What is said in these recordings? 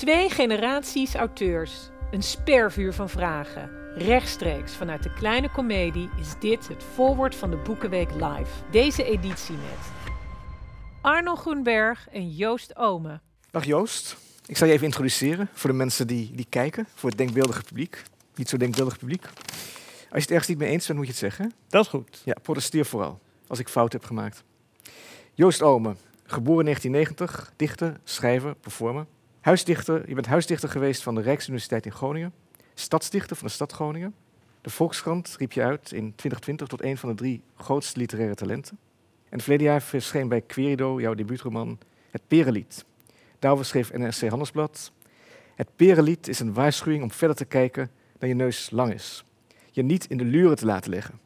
Twee generaties auteurs. Een spervuur van vragen. Rechtstreeks vanuit de kleine komedie is dit het voorwoord van de Boekenweek Live. Deze editie met Arno Groenberg en Joost Ome. Dag Joost. Ik zal je even introduceren voor de mensen die, die kijken, voor het denkbeeldige publiek. Niet zo denkbeeldig publiek. Als je het ergens niet mee eens bent, moet je het zeggen. Dat is goed. Ja, protesteer vooral als ik fout heb gemaakt. Joost Ome, geboren in 1990, dichter, schrijver, performer. Huisdichter, je bent huisdichter geweest van de Rijksuniversiteit in Groningen. Stadsdichter van de stad Groningen. De Volkskrant riep je uit in 2020 tot een van de drie grootste literaire talenten. En verleden jaar verscheen bij Querido jouw debuutroman Het Perenlied. Daarover schreef NRC Handelsblad. Het Perenlied is een waarschuwing om verder te kijken dan je neus lang is. Je niet in de luren te laten leggen.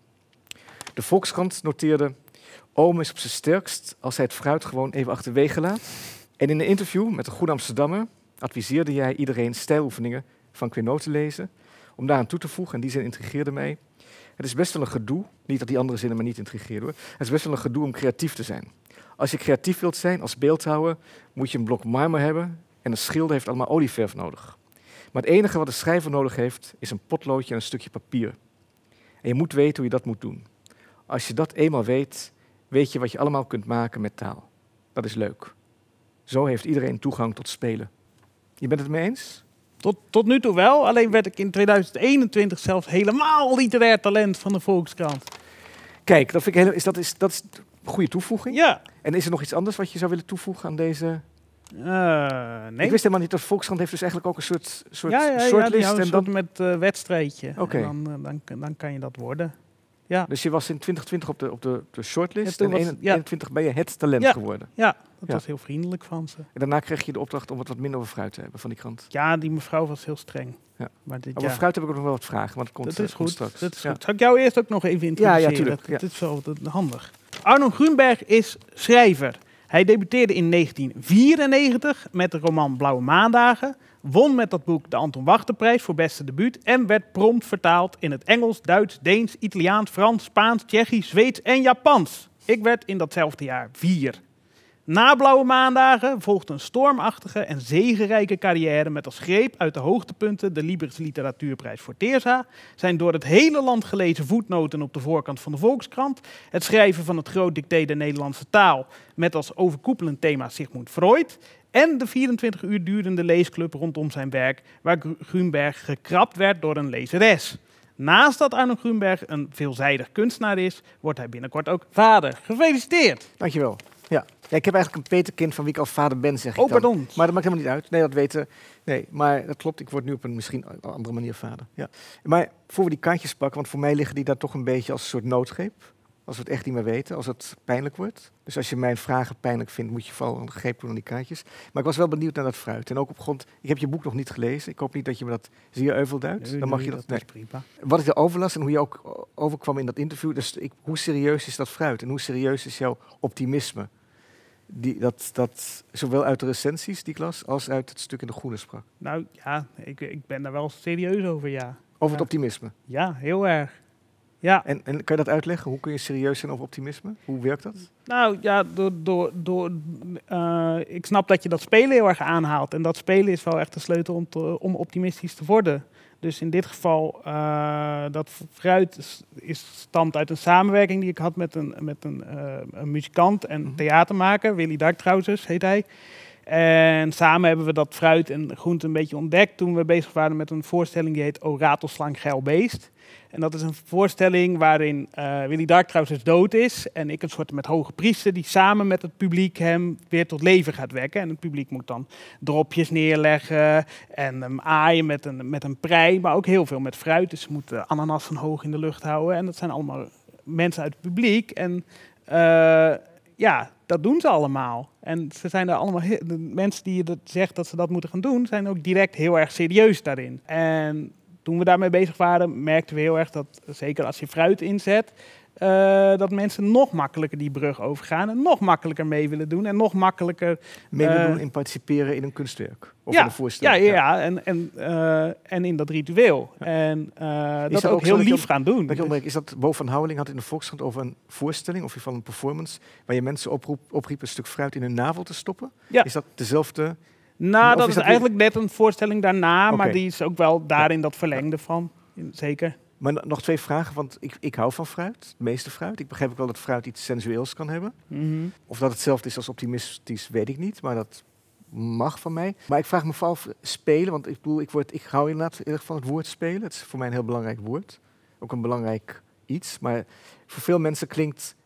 De Volkskrant noteerde... Oom is op zijn sterkst als hij het fruit gewoon even achterwege laat. En in een interview met de Goede Amsterdammer adviseerde jij iedereen stijloefeningen van Queneau te lezen. Om daaraan toe te voegen, en die zin intrigeerde mij. Het is best wel een gedoe, niet dat die andere zinnen me niet intrigeerden. Het is best wel een gedoe om creatief te zijn. Als je creatief wilt zijn als beeldhouwer, moet je een blok marmer hebben en een schilder heeft allemaal olieverf nodig. Maar het enige wat de schrijver nodig heeft, is een potloodje en een stukje papier. En je moet weten hoe je dat moet doen. Als je dat eenmaal weet, weet je wat je allemaal kunt maken met taal. Dat is leuk. Zo heeft iedereen toegang tot spelen. Je bent het mee eens? Tot, tot nu toe wel, alleen werd ik in 2021 zelfs helemaal literair talent van de Volkskrant. Kijk, dat, vind ik heel, is, dat, is, dat is een goede toevoeging. Ja. En is er nog iets anders wat je zou willen toevoegen aan deze... Uh, nee. Ik wist helemaal niet dat Volkskrant heeft dus eigenlijk ook een soort, soort ja, en dan... met uh, wedstrijdje. Oké. Dan, uh, dan, dan kan je dat worden. Ja. Dus je was in 2020 op de, op de, de shortlist Ja, en was- 21 ben je het talent Ja. geworden. Ja, dat Ja. was heel vriendelijk van ze. En daarna kreeg je de opdracht om het wat minder over fruit te hebben van die krant. Ja, die mevrouw was heel streng. Ja. Maar dit, Over ja, fruit heb ik ook nog wel wat vragen, maar dat komt, dat eh, is goed. straks. Dat is Ja. goed. Zal ik jou eerst ook nog even introduceren? tuurlijk, Dat, ja. dat is wel dat handig. Arno Grunberg is schrijver. Hij debuteerde in 1994 met de roman Blauwe Maandagen, won met dat boek de Anton Wachterprijs voor beste debuut en werd prompt vertaald in het Engels, Duits, Deens, Italiaans, Frans, Spaans, Tsjechisch, Zweeds en Japans. Ik werd in datzelfde jaar vier. Na Blauwe Maandagen volgt een stormachtige en zegenrijke carrière met als greep uit de hoogtepunten de Libris Literatuurprijs voor Teersa, zijn door het hele land gelezen voetnoten op de voorkant van de Volkskrant, het schrijven van het groot dicté de Nederlandse taal met als overkoepelend thema Sigmund Freud en de 24 uur durende leesclub rondom zijn werk, waar Gru- Grunberg gekrapt werd door een lezeres. Naast dat Arno Grunberg een veelzijdig kunstenaar is, wordt hij binnenkort ook vader. Gefeliciteerd! Dankjewel. Ja. ja, ik heb eigenlijk een peterkind van wie ik al vader ben, zeg ik Oh, dan. pardon. Maar dat maakt helemaal niet uit. Nee, dat weten. Nee, maar dat klopt. Ik word nu op een misschien andere manier vader. Ja. Maar voor we die kaartjes pakken, want voor mij liggen die daar toch een beetje als een soort noodgreep. Als we het echt niet meer weten, als het pijnlijk wordt. Dus als je mijn vragen pijnlijk vindt, moet je vooral een greep doen aan die kaartjes. Maar ik was wel benieuwd naar dat fruit. En ook op grond, ik heb je boek nog niet gelezen. Ik hoop niet dat je me dat zeer euvel duidt. Dan mag je dat. Nee. is prima. Wat ik erover las en hoe je ook overkwam in dat interview. Dus ik, hoe serieus is dat fruit? En hoe serieus is jouw optimisme? Die, dat, dat zowel uit de recensies die ik las, als uit het stuk in de Groene sprak. Nou ja, ik, ik ben daar wel serieus over, ja. Over het optimisme. Ja, heel erg. Ja, En, en kan je dat uitleggen? Hoe kun je serieus zijn over optimisme? Hoe werkt dat? nou ja, door, door, door, eh, ik snap dat je dat spelen heel erg aanhaalt. En dat spelen is wel echt de sleutel om, te- om optimistisch te worden. Dus in dit geval, eh, dat fruit is, is, stamt uit een samenwerking die ik had met een, met een, eh, een muzikant en Mhm. theatermaker. Willy Darktrousers heet hij. En samen hebben we dat fruit en groente een beetje ontdekt toen we bezig waren met een voorstelling die heet O Ratelslang Geil Beest. En dat is een voorstelling waarin eh Willy Darktrousers dood is en ik een soort met hoge priester die samen met het publiek hem weer tot leven gaat wekken. En het publiek moet dan dropjes neerleggen en hem aaien met een, met een prei, maar ook heel veel met fruit. Dus ze moeten ananassen hoog in de lucht houden en dat zijn allemaal mensen uit het publiek. En eh, ja, dat doen ze allemaal. En ze zijn daar allemaal de mensen die dat zegt dat ze dat moeten gaan doen, zijn ook direct heel erg serieus daarin. En toen we daarmee bezig waren, merkten we heel erg dat, zeker als je fruit inzet, eh, dat mensen nog makkelijker die brug overgaan en nog makkelijker mee willen doen en nog makkelijker Mee willen Eh, doen in participeren in een kunstwerk? Of ja, een ja, voorstelling? ja, ja, en, en, eh, en in dat ritueel. Ja. En dat dat ook heel lief op- gaan doen. Dat onderbreekt, is dat Bo van Houweling had in de Volkskrant over een voorstelling, of in ieder geval een performance, waar je mensen oproep, opriep een stuk fruit in hun navel te stoppen? Ja. Is dat dezelfde Nou, Of dat is weer- eigenlijk net een voorstelling daarna, maar die is ook wel daarin dat verlengde van. Zeker. Maar nog twee vragen, want ik, ik hou van fruit, het meeste fruit. Ik begrijp ook wel dat fruit iets sensueels kan hebben. Mhm. Of dat hetzelfde is als optimistisch, weet ik niet. Maar dat mag van mij. Maar ik vraag me vooral spelen, want ik bedoel, ik, word, ik hou inderdaad heel erg van het woord spelen. Het is voor mij een heel belangrijk woord. Ook een belangrijk iets. Maar voor veel mensen klinkt...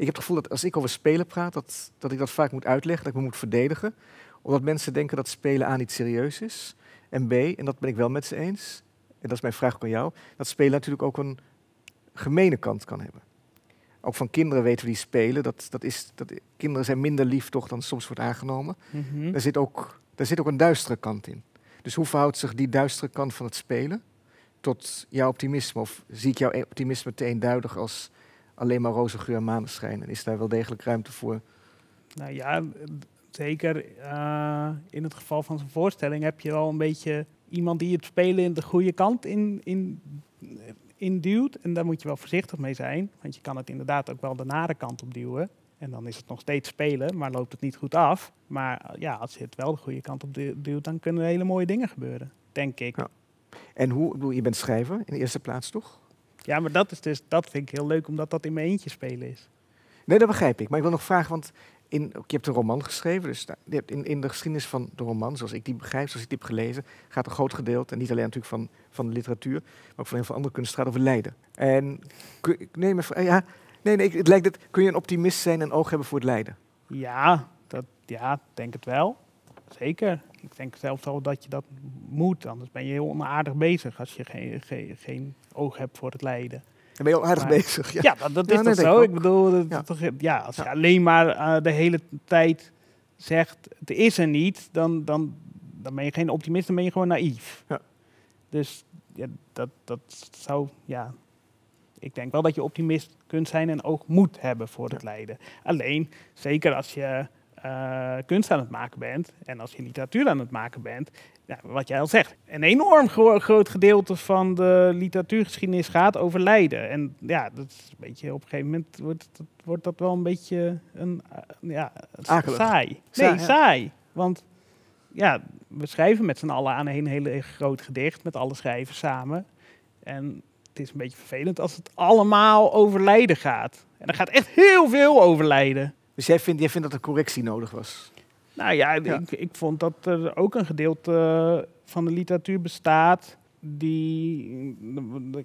Ik heb het gevoel dat als ik over spelen praat, dat, dat ik dat vaak moet uitleggen, dat ik me moet verdedigen. Omdat mensen denken dat spelen A niet serieus is. En B, en dat ben ik wel met ze eens, en dat is mijn vraag aan jou, dat spelen natuurlijk ook een gemene kant kan hebben. Ook van kinderen weten we die spelen. Dat, dat is, dat, kinderen zijn minder lief toch dan soms wordt aangenomen. Mhm. Daar, zit ook, daar zit ook een duistere kant in. Dus hoe verhoudt zich die duistere kant van het spelen tot jouw optimisme? Of zie ik jouw optimisme te eenduidig als alleen maar roze geur en maneschijn? En is daar wel degelijk ruimte voor? Nou ja, zeker eh, in het geval van zijn voorstelling heb je wel een beetje iemand die het spelen in de goede kant in, in, induwt. En daar moet je wel voorzichtig mee zijn, want je kan het inderdaad ook wel de nare kant op duwen. En dan is het nog steeds spelen, maar loopt het niet goed af. Maar eh, ja, als je het wel de goede kant op du- duwt, dan kunnen er hele mooie dingen gebeuren, denk ik. Ja. En hoe, ik bedoel, je bent schrijver in de eerste plaats toch? Ja, maar dat, is dus, dat vind ik heel leuk, omdat dat in mijn eentje spelen is. Nee, dat begrijp ik. Maar ik wil nog vragen, want in, je hebt een roman geschreven. Dus daar- je hebt in, in de geschiedenis van de roman, zoals ik die begrijp, zoals ik die heb gelezen, gaat een groot gedeelte, en niet alleen natuurlijk van, van de literatuur, maar ook van heel veel andere kunst, gaat over lijden. En kun, ik neem even, ja, nee, nee, het lijkt dat, kun je een optimist zijn en oog hebben voor het lijden? Ja, dat, ja, denk het wel. Zeker. Ik denk zelfs wel dat je dat moet, anders ben je heel onaardig bezig als je geen, geen, geen oog hebt voor het lijden. Dan ben je al aardig Maar- bezig. Ja. Ja, dat, dat Ja, is nee, toch zo? ik Ik ook. bedoel, dat, Ja. toch, ja, als je alleen maar eh, de hele tijd zegt, het is er niet, dan, dan, dan ben je geen optimist, dan ben je gewoon naïef. Ja. Dus ja, dat, dat zou, ja... Ik denk wel dat je optimist kunt zijn en oog moet hebben voor het lijden. Alleen, zeker als je eh, kunst aan het maken bent en als je literatuur aan het maken bent, ja, wat jij al zegt, een enorm gro- groot gedeelte van de literatuurgeschiedenis gaat over lijden. En ja, dat is een beetje, op een gegeven moment wordt, het, wordt dat wel een beetje een, eh, ja, Akelig. saai. Nee, Saai, ja. saai. Want ja, we schrijven met z'n allen aan een hele groot gedicht, met alle schrijvers samen. En het is een beetje vervelend als het allemaal over lijden gaat. En er gaat echt heel veel over lijden. Dus jij vindt, jij vindt dat er correctie nodig was? Nou ja, Ja. Ik, ik vond dat er ook een gedeelte van de literatuur bestaat die,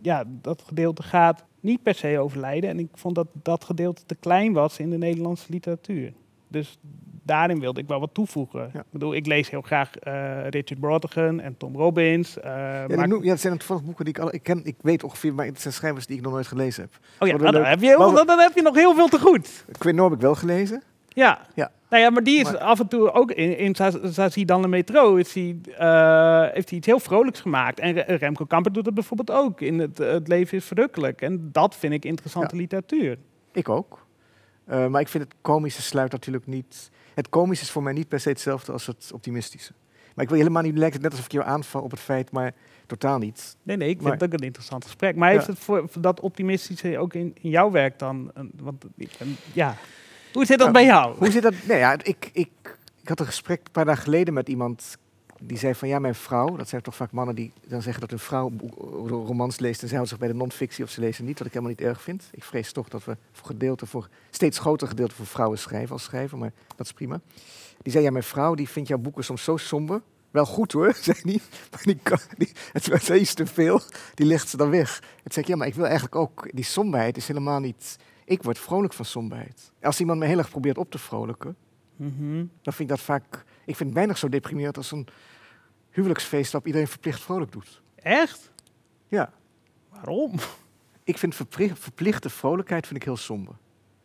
ja, dat gedeelte gaat niet per se over lijden. En ik vond dat dat gedeelte te klein was in de Nederlandse literatuur. Dus daarin wilde ik wel wat toevoegen. Ja. Ik bedoel, ik lees heel graag eh, Richard Brautigan en Tom Robbins. eh, Ja, maar- die noem- ja, het zijn toevallig boeken die ik al, ik ken, ik weet ongeveer, maar het zijn schrijvers die ik nog nooit gelezen heb. oh ja, nou, dan, heb je heel, Maar- dan, heb je nog heel veel te goed. Quinn heb ik wel gelezen. Ja. Ja. Nou ja, maar die is Maar- af en toe ook in, in dan de metro is hij, eh, heeft hij iets heel vrolijks gemaakt. En Re- Remco Kamper doet het bijvoorbeeld ook. In het, het leven is verrukkelijk. En dat vind ik interessante literatuur. Ik ook. Maar ik vind het komische sluit natuurlijk niet. Het komische is voor mij niet per se hetzelfde als het optimistische. Maar ik wil je helemaal niet lijkt het net alsof ik jou aanval op het feit, maar totaal niet. Nee, nee, ik vind het ook een interessant gesprek. Maar Ja. heeft het voor, voor dat optimistische ook in, in jouw werk dan? een- want ja. Hoe zit dat Nou, bij jou? Hoe zit dat? Nee, ja, ik, ik, ik had een gesprek een paar dagen geleden met iemand die zei van ja, mijn vrouw, dat zijn toch vaak mannen die dan zeggen dat hun vrouw romans leest en zij houdt zich bij de non-fictie of ze lezen niet, wat ik helemaal niet erg vind. Ik vrees toch dat we voor gedeelte voor steeds groter gedeelte voor vrouwen schrijven als schrijver, maar dat is prima. Die zei ja, mijn vrouw die vindt jouw boeken soms zo somber. Wel goed hoor, zei niet. Maar die, kan, die, het was iets te veel. Die legt ze dan weg. Het zei ik, ja, maar ik wil eigenlijk ook... Die somberheid is helemaal niet... Ik word vrolijk van somberheid. Als iemand me heel erg probeert op te vrolijken, Mhm. dan vind ik dat vaak... Ik vind het weinig zo deprimerend als een huwelijksfeest waarop iedereen verplicht vrolijk doet. Echt? Ja. Waarom? Ik vind verplichte vrolijkheid vind ik heel somber.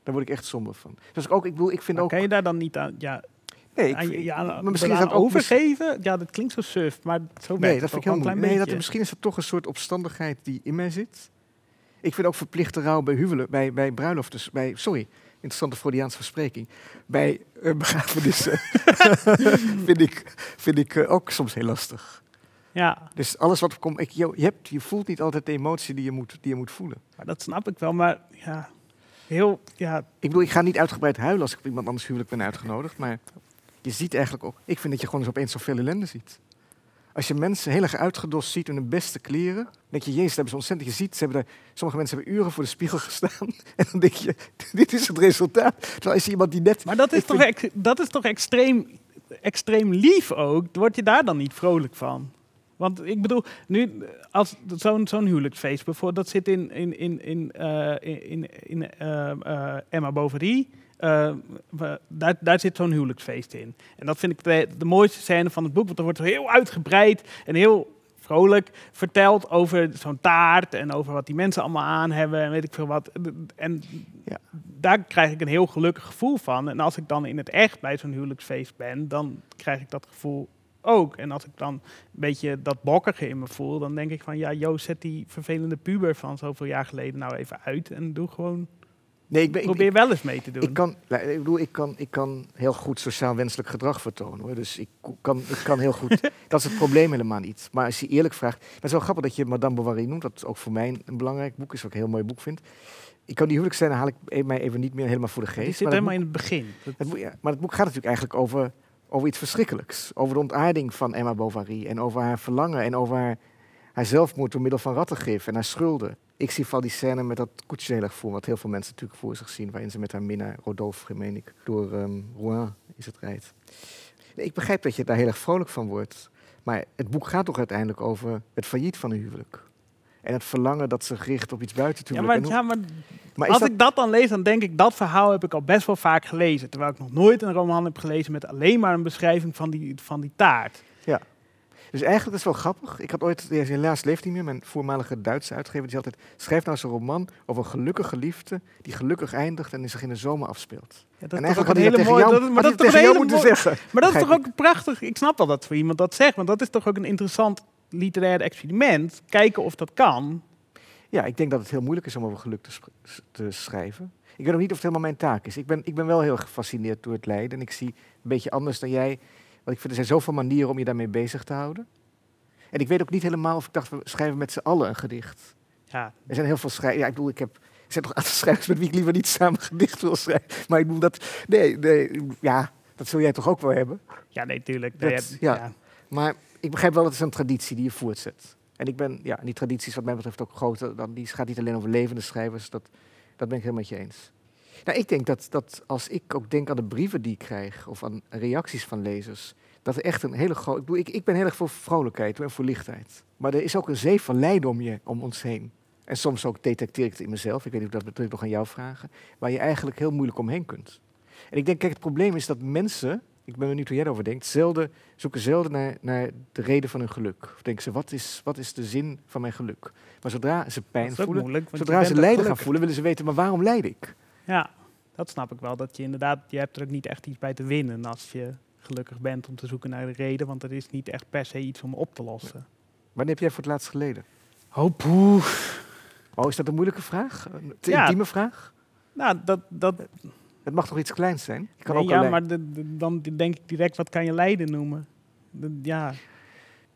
Daar word ik echt somber van. Dus ook, ik bedoel, ik vind Maar ook... kan je daar dan niet aan, ja, Nee, ik, aan, aan, maar misschien is dat overgeven? Ja, dat klinkt zo suf, maar zo Nee, dat vind ik heel klein moeilijk. Nee, dat, misschien is het toch een soort opstandigheid die in mij zit. Ik vind ook verplichte rouw bij huwelen, bij, bij bruiloften, bij, sorry, interessante Freudiaanse verspreking, bij eh, begrafenissen, vind ik, vind ik eh, ook soms heel lastig. Ja, Dus alles wat komt, ik, je, je, hebt, je voelt niet altijd de emotie die je moet, die je moet voelen. maar dat snap ik wel, maar ja, heel, ja, Ik bedoel, ik ga niet uitgebreid huilen als ik op iemand anders huwelijk ben uitgenodigd, maar je ziet eigenlijk ook, ik vind dat je gewoon eens opeens zoveel ellende ziet. Als je mensen heel erg uitgedost ziet in hun beste kleren, denk je, jezus, dat hebben ze ontzettend. Je ziet, ze hebben er, sommige mensen hebben uren voor de spiegel gestaan. En dan denk je, dit is het resultaat. Terwijl is iemand die net... Maar dat is, toch, dat is toch extreem, extreem lief ook? Word je daar dan niet vrolijk van? Want ik bedoel, nu, als zo'n zo'n huwelijksfeest bijvoorbeeld, dat zit in, in, in, in, eh, in, in, in eh, eh, Emma Bovary. Eh, we- daar, daar zit zo'n huwelijksfeest in. En dat vind ik de, de mooiste scène van het boek, want er wordt heel uitgebreid en heel vrolijk verteld over zo'n taart en over wat die mensen allemaal aan hebben en weet ik veel wat. En Ja. daar krijg ik een heel gelukkig gevoel van. En als ik dan in het echt bij zo'n huwelijksfeest ben, dan krijg ik dat gevoel ook. En als ik dan een beetje dat bokkige in me voel, dan denk ik van ja, Joost, zet die vervelende puber van zoveel jaar geleden nou even uit en doe gewoon, Nee, ik, ben, ik, probeer wel eens mee te doen. Ik kan, ik bedoel, ik kan, ik kan heel goed sociaal wenselijk gedrag vertonen. Hoor. Dus ik kan, ik kan heel goed. dat is het probleem helemaal niet. Maar als je eerlijk vraagt. Maar het is wel grappig dat je Madame Bovary noemt. Dat ook voor mij een belangrijk boek is. Wat ik een heel mooi boek vind. Ik kan die huwelijksscène haal ik e- mij even niet meer helemaal voor de geest. die zit maar helemaal in het begin. Dat- Het boek, ja, maar het boek gaat natuurlijk eigenlijk over, over iets verschrikkelijks. Over de ontaarding van Emma Bovary. En over haar verlangen. En over haar, haar zelfmoord door middel van rattengif. En haar schulden. Ik zie vooral die scène met dat koetsje heel erg voor. Wat heel veel mensen natuurlijk voor zich zien. Waarin ze met haar minnaar, Rodolphe, meen ik, door ehm, Rouen is het rijdt. Nee, ik begrijp dat je daar heel erg vrolijk van wordt. Maar het boek gaat toch uiteindelijk over het failliet van een huwelijk. En het verlangen dat zich richt op iets buiten ja, huwelijk. maar, hoe- ja, maar als dat- ik dat dan lees, dan denk ik, dat verhaal heb ik al best wel vaak gelezen. Terwijl ik nog nooit een roman heb gelezen met alleen maar een beschrijving van die, van die taart. Dus eigenlijk is het wel grappig. Ik had ooit, helaas leeft hij niet meer, mijn voormalige Duitse uitgever, die zei altijd, schrijf nou eens een roman over een gelukkige liefde die gelukkig eindigt en zich in de zomer afspeelt. Ja, dat en eigenlijk had een hij hele mooie... jou, dat Maar dat is toch moeten zeggen. Maar dat is toch ook prachtig. Ik snap wel dat voor iemand dat zegt, want dat is toch ook een interessant literair experiment. Kijken of dat kan. Ja, ik denk dat het heel moeilijk is om over geluk te schrijven. Ik weet ook niet of het helemaal mijn taak is. Ik ben, ik ben wel heel gefascineerd door het lijden. En ik zie een beetje anders dan jij. Want ik vind er zijn zoveel manieren om je daarmee bezig te houden. En ik weet ook niet helemaal of ik dacht, we schrijven met z'n allen een gedicht. Ja, Er zijn heel veel schrijvers. Ja, ik bedoel, ik heb. Er zijn toch aantal schrijvers met wie ik liever niet samen gedicht wil schrijven. Maar ik bedoel dat. Nee, nee, ja, dat zul jij toch ook wel hebben. ja nee, tuurlijk. Dat- ja. ja. Maar ik begrijp wel dat het is een traditie die je voortzet. En ik ben, ja, die traditie is wat mij betreft ook groter. Dan, die gaat niet alleen over levende schrijvers. Dat, dat ben ik helemaal met je eens. Nou, ik denk dat, dat als ik ook denk aan de brieven die ik krijg, of aan reacties van lezers, dat er echt een hele grote. Ik, bedoel, ik, ik ben heel erg voor vrolijkheid en voor lichtheid. Maar er is ook een zee van lijden om, je, om ons heen. En soms ook detecteer ik het in mezelf. Ik weet niet of dat ik nog aan jou vragen. Waar je eigenlijk heel moeilijk omheen kunt. En ik denk, kijk, het probleem is dat mensen, ik ben benieuwd hoe jij erover denkt, zelden, zoeken zelden naar, naar de reden van hun geluk. Of denken ze, wat is, wat is de zin van mijn geluk? Maar zodra ze pijn voelen, moeilijk. zodra ze lijden gaan voelen, willen ze weten, maar waarom lijd ik? Ja, dat snap ik wel. Dat je inderdaad, je hebt er ook niet echt iets bij te winnen als je gelukkig bent om te zoeken naar de reden. Want er is niet echt per se iets om op te lossen. Wanneer heb jij voor het laatst geleden? Oh, poeh. Oh, is dat een moeilijke vraag? Een te Ja. intieme vraag? Nou, dat, dat, Het mag toch iets kleins zijn? Je kan nee, ook ja, alleen- maar de- de- dan denk ik direct, wat kan je lijden noemen? De- ja,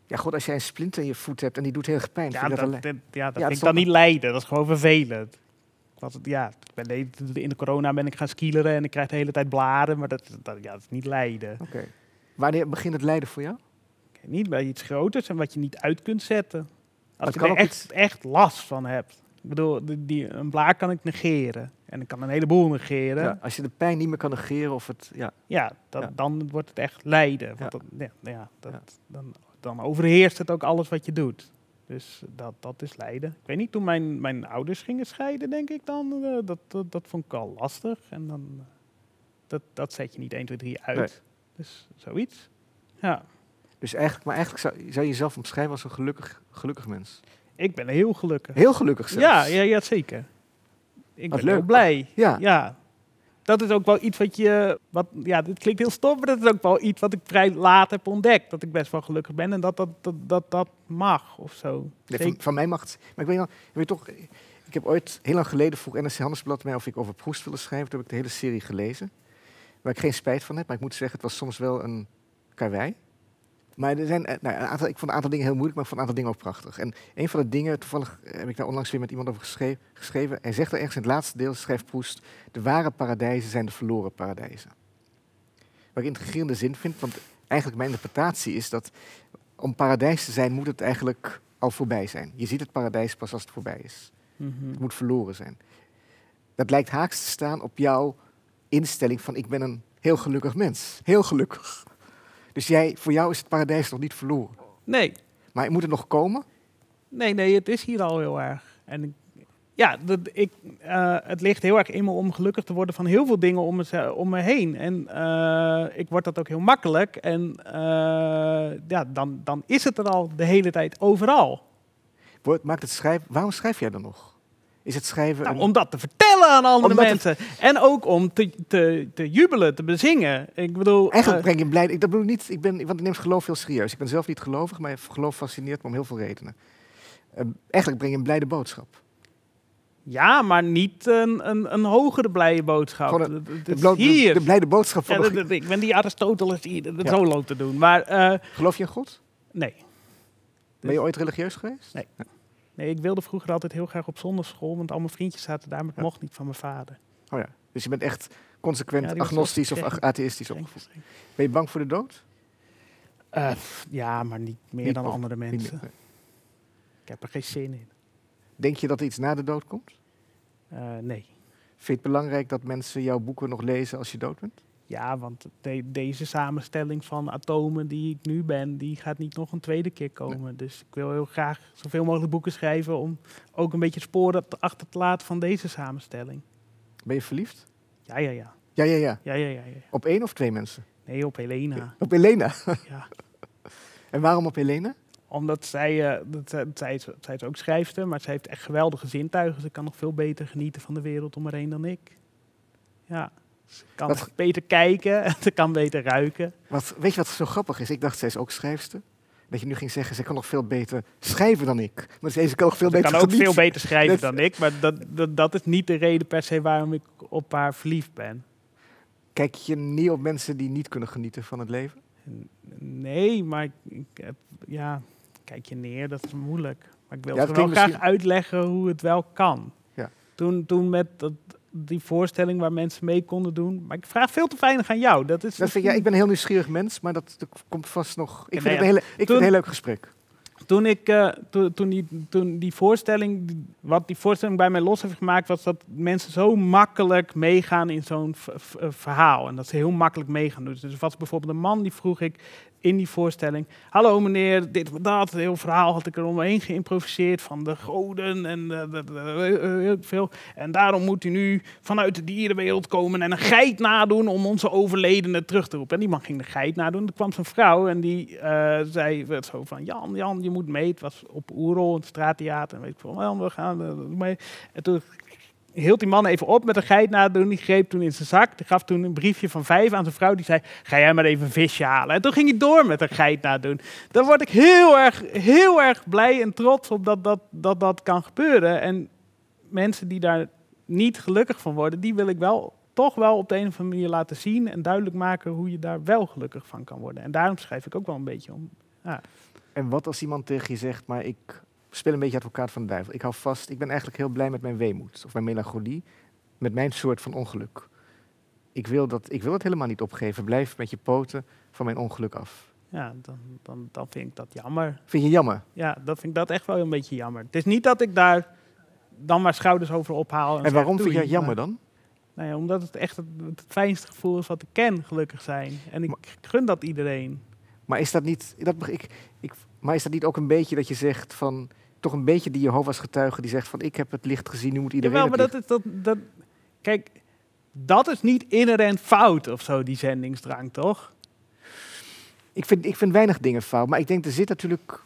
Ja, goed, als jij een splint in je voet hebt en die doet heel erg pijn. ja, vind dat, dat ja, dat dat vind ik dan niet lijden. Dat is gewoon vervelend. Het, ja, ik ben de- in de corona ben ik gaan skileren en ik krijg de hele tijd blaren. Maar dat, dat, ja, dat is niet lijden. Oké. Wanneer begint het lijden voor jou? Niet bij iets groters en wat je niet uit kunt zetten. Als je er echt, echt last van hebt. Ik bedoel, die, die, een blaar kan ik negeren. En ik kan een heleboel negeren. Ja, als je de pijn niet meer kan negeren of het... Ja, dat, Ja. dan wordt het echt lijden. Ja. Want dat, ja, ja, dat, Ja. Dan, dan overheerst het ook alles wat je doet. Dus dat, dat is lijden. Ik weet niet, toen mijn, mijn ouders gingen scheiden, denk ik dan, eh, dat, dat, dat vond ik al lastig. En dan, eh, dat, dat zet je niet 1, 2, 3 uit. Nee. Dus zoiets. Ja, dus eigenlijk, maar eigenlijk zou, zou je jezelf omschrijven als een gelukkig, gelukkig mens. ik ben heel gelukkig. Heel gelukkig zelfs. Ja, ja, ja, zeker. Ik Wat ben heel blij. Ja. Ja. Dat is ook wel iets wat je, wat, ja, dit klinkt heel stom, maar dat is ook wel iets wat ik vrij laat heb ontdekt. Dat ik best wel gelukkig ben en dat dat, dat, dat, dat mag of zo. Nee, van, van mij mag het. Maar ik weet, nog, ik weet toch, ik heb ooit heel lang geleden vroeg NRC Handelsblad mij of ik over Proest wilde schrijven. Toen heb ik de hele serie gelezen. Waar ik geen spijt van heb, maar ik moet zeggen, het was soms wel een karwei. Maar er zijn, eh, nou, een aantal, ik vond een aantal dingen heel moeilijk, maar ik vond een aantal dingen ook prachtig. En een van de dingen, toevallig eh, heb ik daar onlangs weer met iemand over geschreven. geschreven hij zegt er ergens in het laatste deel, schrijft Proest, de ware paradijzen zijn de verloren paradijzen. waar ik intrigerende zin vind. Want eigenlijk mijn interpretatie is dat om paradijs te zijn, moet het eigenlijk al voorbij zijn. Je ziet het paradijs pas als het voorbij is. Mhm. Het moet verloren zijn. Dat lijkt haaks te staan op jouw instelling van ik ben een heel gelukkig mens. Heel gelukkig. Dus jij, voor jou is het paradijs nog niet verloren. Nee, Maar moet het nog komen? nee, nee, het is hier al heel erg. En ja, dat, ik, eh, het ligt heel erg in me om gelukkig te worden van heel veel dingen om me, om me heen. En eh, ik word dat ook heel makkelijk. En eh, ja, dan, dan is het er al de hele tijd overal. Maakt het schrijven, waarom schrijf jij dan nog? Is het schrijven Nou, een- om dat te vertellen aan andere Omdat het- mensen. En ook om te, te, te jubelen, te bezingen. Ik bedoel, Eigenlijk eh, breng je blij. Ik dat bedoel niet. Ik ben, want ik neem geloof heel serieus. Ik ben zelf niet gelovig, maar geloof fascineert me om heel veel redenen. Eh, eigenlijk breng je een blijde boodschap. ja, maar niet een, een, een hogere blije boodschap. Gewoon Het- het De, de- hier. de blijde boodschap van. Ja, de- ik ben die Aristoteles die dat Ja. solo te doen. Maar eh, geloof je in God? nee. Ben je ooit religieus geweest? Nee. nee, ik wilde vroeger altijd heel graag op zondagschool, want al mijn vriendjes zaten daar, maar het Ja. mocht niet van mijn vader. Oh ja. Dus je bent echt consequent Ja, agnostisch of ag- atheïstisch opgevoed. Ben je bang voor de dood? Eh, ja, maar niet meer Niet dan andere mensen. nee. Ik heb er geen zin in. Denk je dat er iets na de dood komt? Eh, nee. Vind je het belangrijk dat mensen jouw boeken nog lezen als je dood bent? Ja, want de- deze samenstelling van atomen die ik nu ben, die gaat niet nog een tweede keer komen. Dus ik wil heel graag zoveel mogelijk boeken schrijven om ook een beetje sporen te- achter te laten van deze samenstelling. Ben je verliefd? Ja, ja, ja. Ja, ja, ja. Ja, ja, ja. ja. Op één of twee mensen? Nee, op Helena. Op Elena. Ja. En waarom op Elena? Omdat zij, eh, dat, zij, zij, is, zij is ook schrijfster, maar zij heeft echt geweldige zintuigen. Ze kan nog veel beter genieten van de wereld om haar heen dan ik. Ja, ze kan Wat- beter kijken en ze kan beter ruiken. Wat, weet je wat zo grappig is? Ik dacht, zij is ook schrijfster. Dat je nu ging zeggen, zij kan nog veel beter schrijven dan ik. Maar deze kan nog veel Ze beter kan ook genieten. veel beter schrijven Dat- dan ik, maar dat, dat, dat is niet de reden per se waarom ik op haar verliefd ben. Kijk je niet op mensen die niet kunnen genieten van het leven? Nee, maar ik, ik heb, ja, kijk je neer, dat is moeilijk. Maar ik wil Ja, ze wel graag misschien- uitleggen hoe het wel kan. Ja. Toen, toen met dat, die voorstelling waar mensen mee konden doen. Maar ik vraag veel te weinig aan jou. Dat is Dat vind, ja, ik ben een heel nieuwsgierig mens, maar dat, dat komt vast nog... Ik vind, nee, het, een hele, ik vind het een heel leuk gesprek. Toen, ik, eh, toen, toen, die, toen die voorstelling, wat die voorstelling bij mij los heeft gemaakt, was dat mensen zo makkelijk meegaan in zo'n verhaal. En dat ze heel makkelijk meegaan. Dus er was bijvoorbeeld een man die vroeg ik in die voorstelling: Hallo meneer, dit dat. Het heel verhaal had ik er omheen geïmproviseerd van de goden en de- de- eh, heel veel. En daarom moet u nu vanuit de dierenwereld komen en een geit nadoen om onze overledenen terug te roepen. En die man ging de geit nadoen. Er kwam zijn vrouw en die eh, zei werd zo van: Jan, Jan, je moet mee. Het was op Oerol, het straattheater. En weet ik wel, we gaan eh, mee. En toen hield die man even op met een geit nadoen. Die greep toen in zijn zak. Die gaf toen een briefje van vijf aan zijn vrouw. Die zei, ga jij maar even een visje halen. En toen ging hij door met een geit nadoen. Dan word ik heel erg, heel erg blij en trots op dat dat, dat, dat kan gebeuren. En mensen die daar niet gelukkig van worden, die wil ik wel toch wel op de een of andere manier laten zien en duidelijk maken hoe je daar wel gelukkig van kan worden. En daarom schrijf ik ook wel een beetje om. En wat als iemand tegen je zegt, maar ik speel een beetje advocaat van de duivel. Ik hou vast, ik ben eigenlijk heel blij met mijn weemoed of mijn melancholie, met mijn soort van ongeluk. Ik wil dat, ik wil het helemaal niet opgeven. Blijf met je poten van mijn ongeluk af. Ja, dan, dan, dan vind ik dat jammer. Vind je jammer? Ja, dat vind ik dat echt wel een beetje jammer. Het is niet dat ik daar dan maar schouders over ophaal. En zeg, waarom vind je dat jammer dan? Nou ja, omdat het echt het, het fijnste gevoel is wat ik ken, gelukkig zijn. En ik gun dat iedereen. Maar is dat niet, dat, ik, ik, maar is dat niet ook een beetje dat je zegt van, toch een beetje die Jehovah's getuige die zegt van, ik heb het licht gezien, nu moet iedereen Jawel, maar dat is dat, dat... Kijk, dat is niet inherent fout of zo, die zendingsdrang, toch? Ik vind, ik vind weinig dingen fout, maar ik denk er zit natuurlijk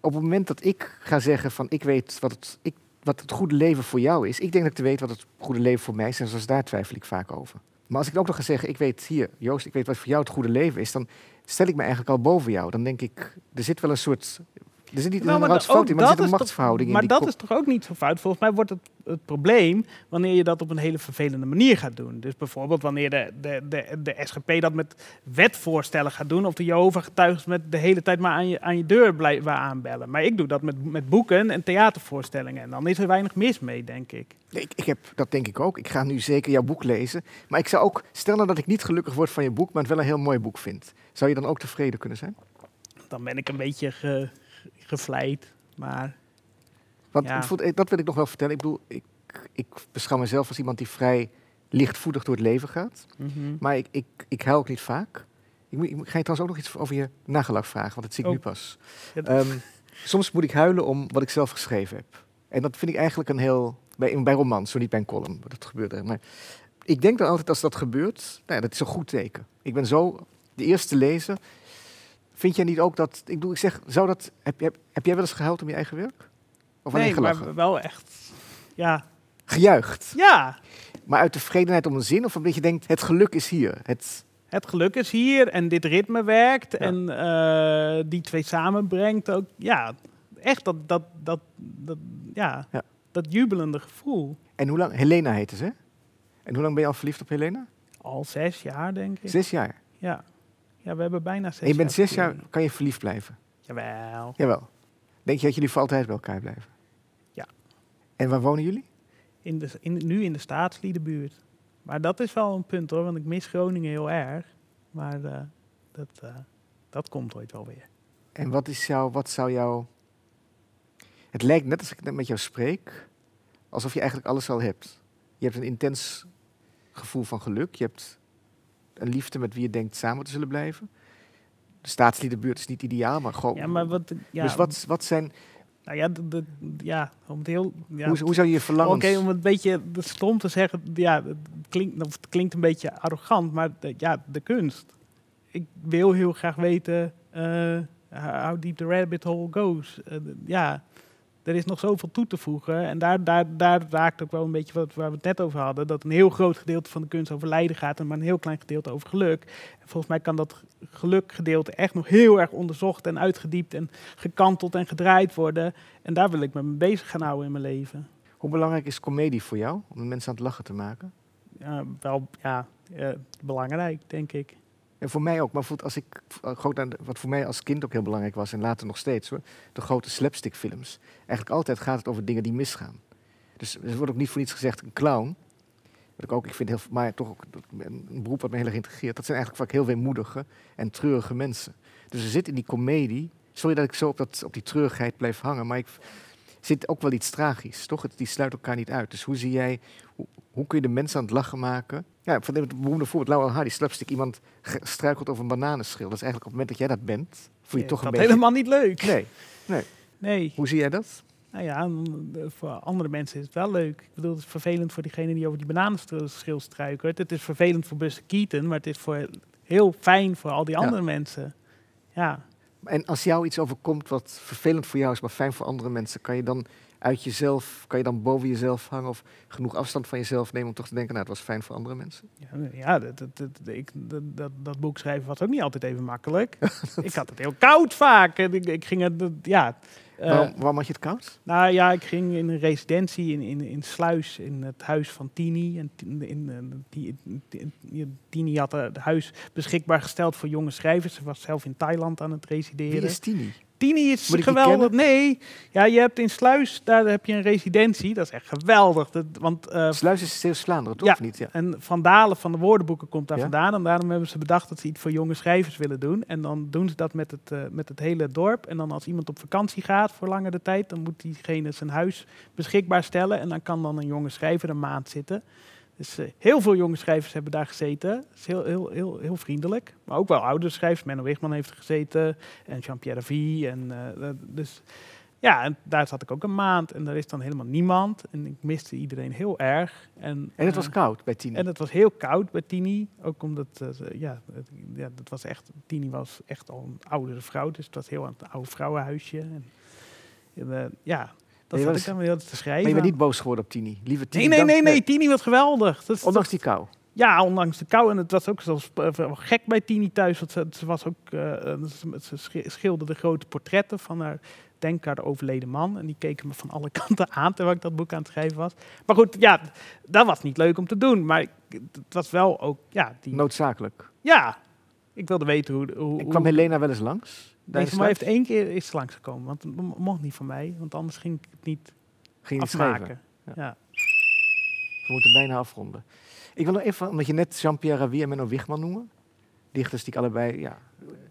op het moment dat ik ga zeggen van ik weet wat het, ik, wat het goede leven voor jou is. Ik denk dat ik te weet wat het goede leven voor mij is en zoals daar twijfel ik vaak over. Maar als ik ook nog ga zeggen, ik weet hier, Joost, ik weet wat voor jou het goede leven is, dan stel ik me eigenlijk al boven jou. Dan denk ik, er zit wel een soort Er zit niet Nou, een maar da- fout in, maar er dat zit een is toch- machtsverhouding Maar in. die dat is toch ook niet zo fout? Volgens mij wordt het het probleem wanneer je dat op een hele vervelende manier gaat doen. Dus bijvoorbeeld wanneer de, de, de, de SGP dat met wetvoorstellen gaat doen... of de Jehovah-getuigen met de hele tijd maar aan je, aan je deur blijven aanbellen. Maar ik doe dat met, met boeken en theatervoorstellingen. En dan is er weinig mis mee, denk ik. Ik, ik heb, dat denk ik ook. Ik ga nu zeker jouw boek lezen. Maar ik zou ook, stel nou dat ik niet gelukkig word van je boek, maar het wel een heel mooi boek vind. Zou je dan ook tevreden kunnen zijn? Dan ben ik een beetje ge, gevleid. Maar Want Ja. eh, dat wil ik nog wel vertellen. Ik bedoel, ik, ik beschouw mezelf als iemand die vrij lichtvoetig door het leven gaat. mhm. Maar ik, ik, ik huil ook niet vaak. Ik, ik ga je trouwens ook nog iets over je nagelak vragen, want dat zie ik Oh. nu pas. Ja, Ehm, soms moet ik huilen om wat ik zelf geschreven heb. En dat vind ik eigenlijk een heel... Bij, bij romans, zo niet bij een column. Dat gebeurt er. Maar ik denk dan altijd als dat gebeurt, nou ja, dat is een goed teken. Ik ben zo de eerste lezer. Vind jij niet ook dat... Ik bedoel, ik zeg, zou dat... Heb, heb, heb jij wel eens gehuild om je eigen werk? Of alleen nee, maar wel echt... Ja, Gejuicht. ja, Maar uit tevredenheid om een zin? Of omdat je denkt, het geluk is hier. Het, het geluk is hier en dit ritme werkt Ja. en eh, die twee samenbrengt ook. Ja, echt dat, dat, dat, dat, ja, Ja. dat jubelende gevoel. en hoe lang... Helena heette ze? En hoe lang ben je al verliefd op Helena? Al zes jaar, denk ik. Zes jaar. Ja. Ja, we hebben bijna zes En je bent jaar zes jaar, kan je verliefd blijven? Jawel. Jawel. Denk je dat jullie voor altijd bij elkaar blijven? Ja. En waar wonen jullie? In de, in, nu in de staatsliedenbuurt. Maar dat is wel een punt hoor, want ik mis Groningen heel erg. Maar eh, dat, eh, dat komt ooit wel weer. En wat is jouw, wat zou jouw... Het lijkt net als ik net met jou spreek, alsof je eigenlijk alles al hebt. Je hebt een intens gevoel van geluk. Je hebt een liefde met wie je denkt samen te zullen blijven. De staatsliedenbuurt is niet ideaal, maar gewoon... Ja, maar wat... Ja, dus wat, wat zijn... Nou ja, de, de- ja om het heel... Ja, hoe, hoe zou je je Oké, om het een beetje de stom te zeggen, ja, het klinkt, of het klinkt een beetje arrogant, maar de, ja, de kunst. Ik wil heel graag weten eh, how deep the rabbit hole goes. Eh, ja, er is nog zoveel toe te voegen. En daar, daar, daar raakt ook wel een beetje wat waar we het net over hadden. Dat een heel groot gedeelte van de kunst over lijden gaat en maar een heel klein gedeelte over geluk. En volgens mij kan dat gelukgedeelte echt nog heel erg onderzocht en uitgediept en gekanteld en gedraaid worden. En daar wil ik me mee bezig gaan houden in mijn leven. Hoe belangrijk is comedie voor jou? Om mensen aan het lachen te maken? ja, wel ja, eh, belangrijk, denk ik. En voor mij ook, maar als ik, eh, wat voor mij als kind ook heel belangrijk was en later nog steeds hoor, de grote slapstickfilms. Eigenlijk altijd gaat het over dingen die misgaan. Dus er wordt ook niet voor niets gezegd een clown. Wat ik ook, ik vind heel, maar toch ook een een beroep wat me heel erg integreert. Dat zijn eigenlijk vaak heel weemoedige en treurige mensen. Dus er zit in die komedie, sorry dat ik zo op, dat, op die treurigheid blijf hangen, maar ik zit ook wel iets tragisch, toch? Het, die sluit elkaar niet uit. Dus hoe zie jij, hoe, hoe kun je de mensen aan het lachen maken? Ja, van het beroemde voorbeeld, Laurel Hardy, slapstick, iemand struikelt over een bananenschil. Dat is eigenlijk op het moment dat jij dat bent, voel je toch een dat beetje... helemaal niet leuk. Nee, Nee. hoe zie jij dat? Nou ja, eh, voor andere mensen is het wel leuk. Ik bedoel, het is vervelend voor diegene die over die bananenschil struikelt. Het is vervelend voor Buster Keaton, maar het is voor heel fijn voor al die Ja. andere mensen. Ja, En als jou iets overkomt wat vervelend voor jou is, maar fijn voor andere mensen, kan je dan uit jezelf, kan je dan boven jezelf hangen of genoeg afstand van jezelf nemen om toch te denken, nou, het was fijn voor andere mensen? ja, ja dat, dat, dat, ik, dat, dat, boek schrijven was ook niet altijd even makkelijk. ik had het heel koud vaak. Ik, ik ging het, ja. eh, waarom, waarom had je het koud? Nou ja, ik ging in een residentie in, in, in Sluis, in het huis van Tini. En in, Tini had eh, het huis beschikbaar gesteld voor jonge schrijvers. Ze was zelf in Thailand aan het Wie resideren. is Tini? Tini is geweldig. Nee, ja, je hebt in Sluis, daar heb je een residentie. Dat is echt geweldig. Dat, want eh, Sluis is Zeeuws-Vlaanderen, toch? Ja. Of niet? Ja. en Van Dalen van de woordenboeken komt daar Ja? vandaan. En daarom hebben ze bedacht dat ze iets voor jonge schrijvers willen doen. En dan doen ze dat met het, eh, met het hele dorp. En dan als iemand op vakantie gaat voor langere tijd, dan moet diegene zijn huis beschikbaar stellen. En dan kan dan een jonge schrijver een maand zitten. Dus eh, heel veel jonge schrijvers hebben daar gezeten. Dat is heel, heel, heel, heel vriendelijk. Maar ook wel oudere schrijvers. Menno Wigman heeft er gezeten. En Jean-Pierre Vie. En, eh, dus ja, en daar zat ik ook een maand. En daar is dan helemaal niemand. En ik miste iedereen heel erg. En, En het was eh, koud bij Tini. en het was heel koud bij Tini. Ook omdat, ja, het, ja, dat was echt, Tini was echt al een oudere vrouw. Dus het was heel een oude vrouwenhuisje. En, en, ja, dat je zat was- ik weer te maar schrijven. je bent niet boos geworden op Tini. Lieve Tini. nee, nee, nee, nee, Tini was geweldig. Dat Ondanks die kou. Ja, ondanks de kou. En het was ook zelfs eh, gek bij Tini thuis. Want ze, ze was ook, eh, eh, ze, ze schi- schilderde grote portretten van haar, denk haar overleden man. En die keken me van alle kanten aan terwijl ik dat boek aan het schrijven was. Maar goed, ja, dat was niet leuk om te doen. Maar het was wel ook, ja, die, Noodzakelijk. ja. Ik wilde weten hoe... hoe En kwam Helena wel eens langs? Nee, tijdens voor mij heeft één keer is langsgekomen. Want het mo- mocht niet van mij. Want anders ging ik het niet Ging afmaken. Ja. Ja. We moeten bijna afronden. Ik wil nog even, omdat je net Jean-Pierre Ravi en Menno Wichman noemen. Dichters die ik allebei, ja,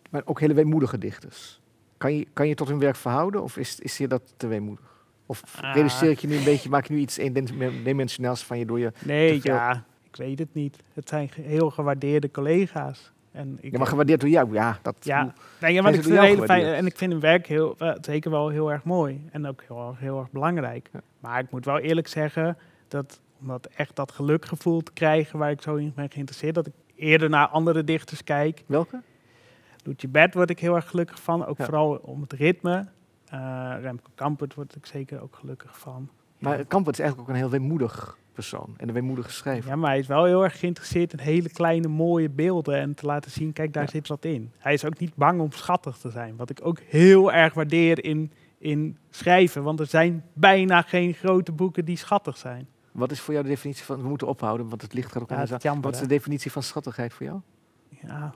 maar ook hele weemoedige dichters. Kan je, kan je tot hun werk verhouden of is, is je dat te weemoedig? Of Ah. reduceer ik je nu een beetje, maak je nu iets eendimensionaals van je door je... Nee, ja, ik weet het niet. Het zijn heel gewaardeerde collega's. En ik, Ja, maar gewaardeerd door jou, ja. Dat, Ja, nee, ja, maar ik vind hele fijn, en ik vind hun werk heel, eh, zeker wel heel erg mooi. En ook heel, erg- heel erg belangrijk. Ja. Maar ik moet wel eerlijk zeggen dat om dat echt dat gelukgevoel te krijgen waar ik zo in ben geïnteresseerd, dat ik eerder naar andere dichters kijk. Welke? Loetje Bert word ik heel erg gelukkig van, ook Ja. vooral om het ritme. Eh Remco Kampert word ik zeker ook gelukkig van. Maar. Kampert is eigenlijk ook een heel weemoedig persoon en een weemoedige schrijver. Ja, maar hij is wel heel erg geïnteresseerd in hele kleine mooie beelden en te laten zien, kijk, daar Ja. zit wat in. Hij is ook niet bang om schattig te zijn, wat ik ook heel erg waardeer in, in schrijven, want er zijn bijna geen grote boeken die schattig zijn. Wat is voor jou de definitie van, we moeten ophouden, want het licht gaat ook Ja, aan de jammer, Wat is de definitie van schattigheid voor jou? Ja,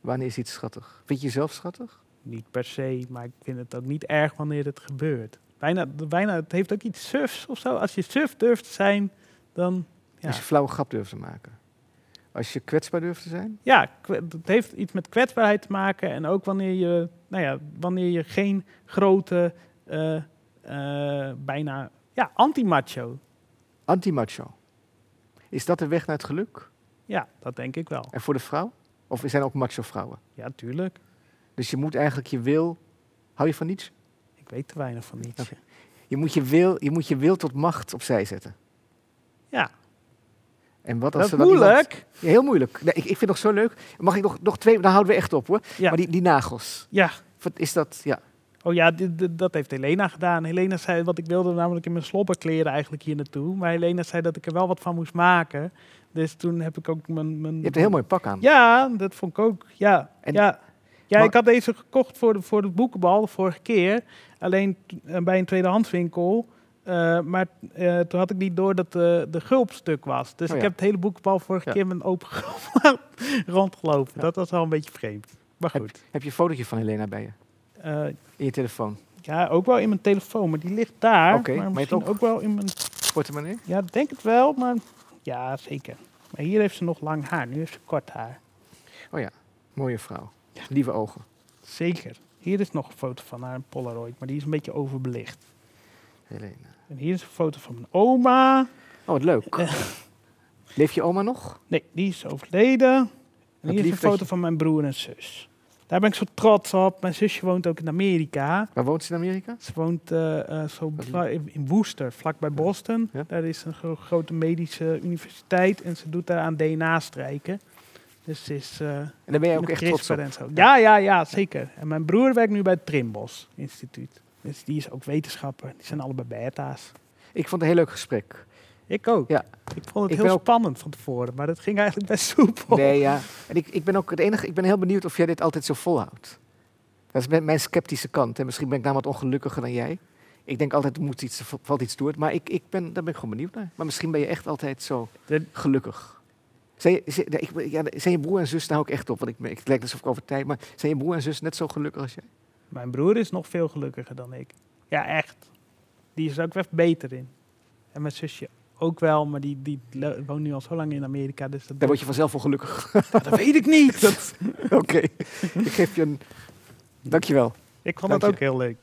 Wanneer is iets schattig? Vind je jezelf schattig? niet per se, maar ik vind het ook niet erg wanneer het gebeurt. Bijna, bijna, het heeft ook iets sufs of zo. Als je suf durft te zijn, dan... Ja. Als je flauwe grap durft te maken. Als je kwetsbaar durft te zijn. Ja, het heeft iets met kwetsbaarheid te maken. En ook wanneer je, nou ja, wanneer je geen grote, eh, eh, bijna, ja, anti-macho. Anti-macho. Is dat de weg naar het geluk? Ja, dat denk ik wel. En voor de vrouw? Of zijn er ook macho vrouwen? Ja, tuurlijk. Dus je moet eigenlijk je wil... Hou je van niets? Ik weet te weinig van niets. Oké. Je moet je wil, je moet je wil tot macht opzij zetten. Ja, En wat als dat is iemand- moeilijk. Ja, heel moeilijk. Nee, ik, ik vind het nog zo leuk. Mag ik nog, nog twee... Dan houden we echt op hoor. Ja. Maar die, die nagels. Ja. Wat is dat? Ja. Oh ja, dat heeft Helena gedaan. Helena zei, wat ik wilde namelijk in mijn slobberkleren eigenlijk hier naartoe. Maar Helena zei dat ik er wel wat van moest maken. Dus toen heb ik ook mijn... mijn Je hebt een heel mooi pak aan. Ja, dat vond ik ook. Ja, En- ja. ja maar- ik had deze gekocht voor de, voor de boekenbal de vorige keer. Alleen eh, bij een tweedehandswinkel. Eh, maar eh, toen had ik niet door dat de, de gulp stuk was. Dus Oh ik ja. heb het hele boekenbal vorige Ja. keer met een open gulp rondgelopen. Ja. Dat was wel een beetje vreemd. Maar goed. Heb je een fotootje van Helena bij je? In je telefoon? ja, ook wel in mijn telefoon. Maar die ligt daar. Oké, maar misschien ook- ook... wel in mijn... Portemonnee? Ja, denk het wel. Maar ja, zeker. Maar hier heeft ze nog lang haar. Nu heeft ze kort haar. Mooie vrouw. Lieve ogen. Zeker. Hier is nog een foto van haar, een Polaroid, maar die is een beetje overbelicht. Helena. En hier is een foto van mijn oma. Oh, wat leuk. Eh. Leeft je oma nog? Nee, die is overleden. En hier is een foto je- van mijn broer en zus. Daar ben ik zo trots op. Mijn zusje woont ook in Amerika. Waar woont ze in Amerika? Ze woont eh, eh, zo in in Worcester, vlakbij Boston. Ja. Daar is een gro- grote medische universiteit en ze doet daar aan DNA-strijken. Dus is eh En daar ben jij ook echt trots op. Ja, ja, ja, zeker. En mijn broer werkt nu bij het Trimbos Instituut. Dus die is ook wetenschapper. Die zijn allebei beta's. Ik vond het een heel leuk gesprek. Ik ook. Ja. Ik vond het Ik heel spannend van tevoren, maar dat ging eigenlijk best soepel. Nee, ja. En ik, ik ben ook het enige, ik ben heel benieuwd of jij dit altijd zo volhoudt. Dat is mijn- mijn sceptische kant. En misschien ben ik namelijk wat ongelukkiger dan jij. Ik denk altijd, er moet iets, er valt iets door. Maar ik, ik ben, daar ben ik gewoon benieuwd naar. Maar misschien ben je echt altijd zo gelukkig. Zijn, je, zijn, ja, ik, ja, zijn je broer en zus, daar ik echt op. Want ik, ik het lijkt alsof ik over tijd, maar zijn je broer en zus net zo gelukkig als jij? Mijn broer is nog veel gelukkiger dan ik. Ja, echt. Die is er ook echt beter in. En mijn zusje ook wel, maar die, die woont nu al zo lang in Amerika. Dus dat, Daar word je vanzelf wel gelukkig. dat weet ik niet. Dat, Oké, ik geef je een... Dankjewel. ik vond je. ook heel leuk.